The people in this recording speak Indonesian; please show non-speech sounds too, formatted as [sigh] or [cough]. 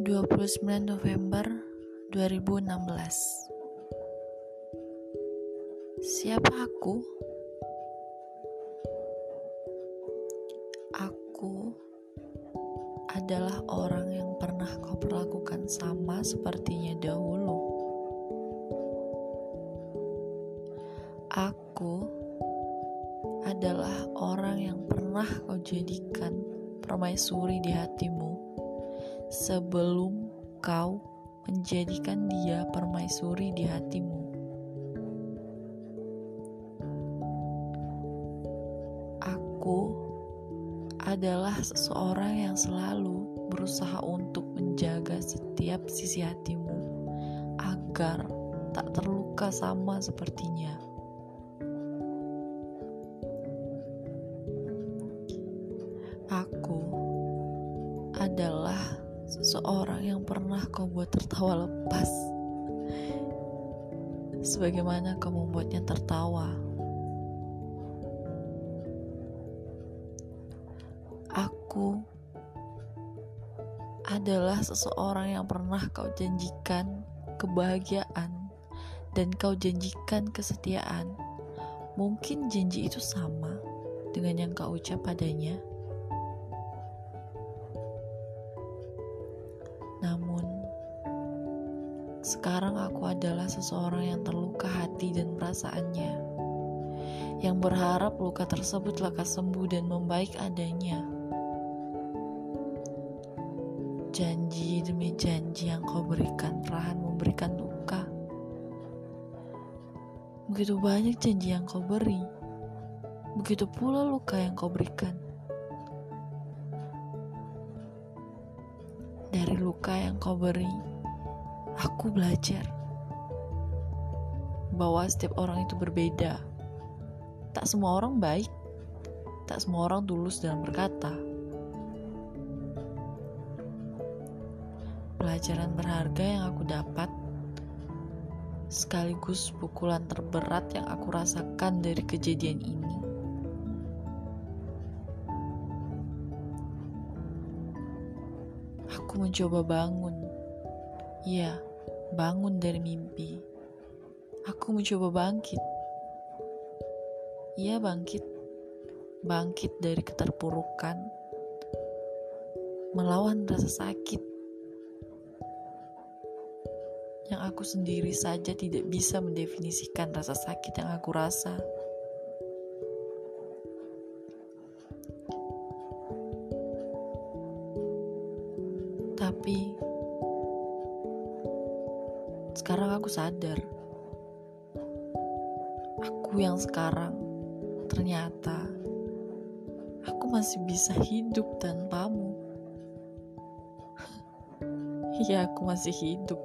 29 November 2016 Siapa aku? Aku adalah orang yang pernah kau perlakukan sama sepertinya dahulu. Aku adalah orang yang pernah kau jadikan permaisuri di hatimu sebelum kau menjadikan dia permaisuri di hatimu. Aku adalah seseorang yang selalu berusaha untuk menjaga setiap sisi hatimu agar tak terluka sama sepertinya. Aku adalah seseorang yang pernah kau buat tertawa lepas. Sebagaimana kau membuatnya tertawa. Aku adalah seseorang yang pernah kau janjikan kebahagiaan dan kau janjikan kesetiaan. Mungkin janji itu sama dengan yang kau ucap padanya sekarang aku adalah seseorang yang terluka hati dan perasaannya, yang berharap luka tersebut lekas sembuh dan membaik adanya. Janji demi janji yang kau berikan perlahan memberikan luka. Begitu banyak janji yang kau beri, begitu pula luka yang kau berikan. Dari luka yang kau beri, aku belajar bahwa setiap orang itu berbeda. Tak semua orang baik, tak semua orang tulus dalam berkata. Pelajaran berharga yang aku dapat sekaligus pukulan terberat yang aku rasakan dari kejadian ini Aku mencoba bangun. Iya, bangun dari mimpi. Aku mencoba bangkit. Iya, bangkit. Bangkit dari keterpurukan. Melawan rasa sakit. Yang aku sendiri saja tidak bisa mendefinisikan rasa sakit yang aku rasa. Tapi sekarang aku sadar, aku yang sekarang ternyata aku masih bisa hidup tanpamu. [laughs] Iya, aku masih hidup.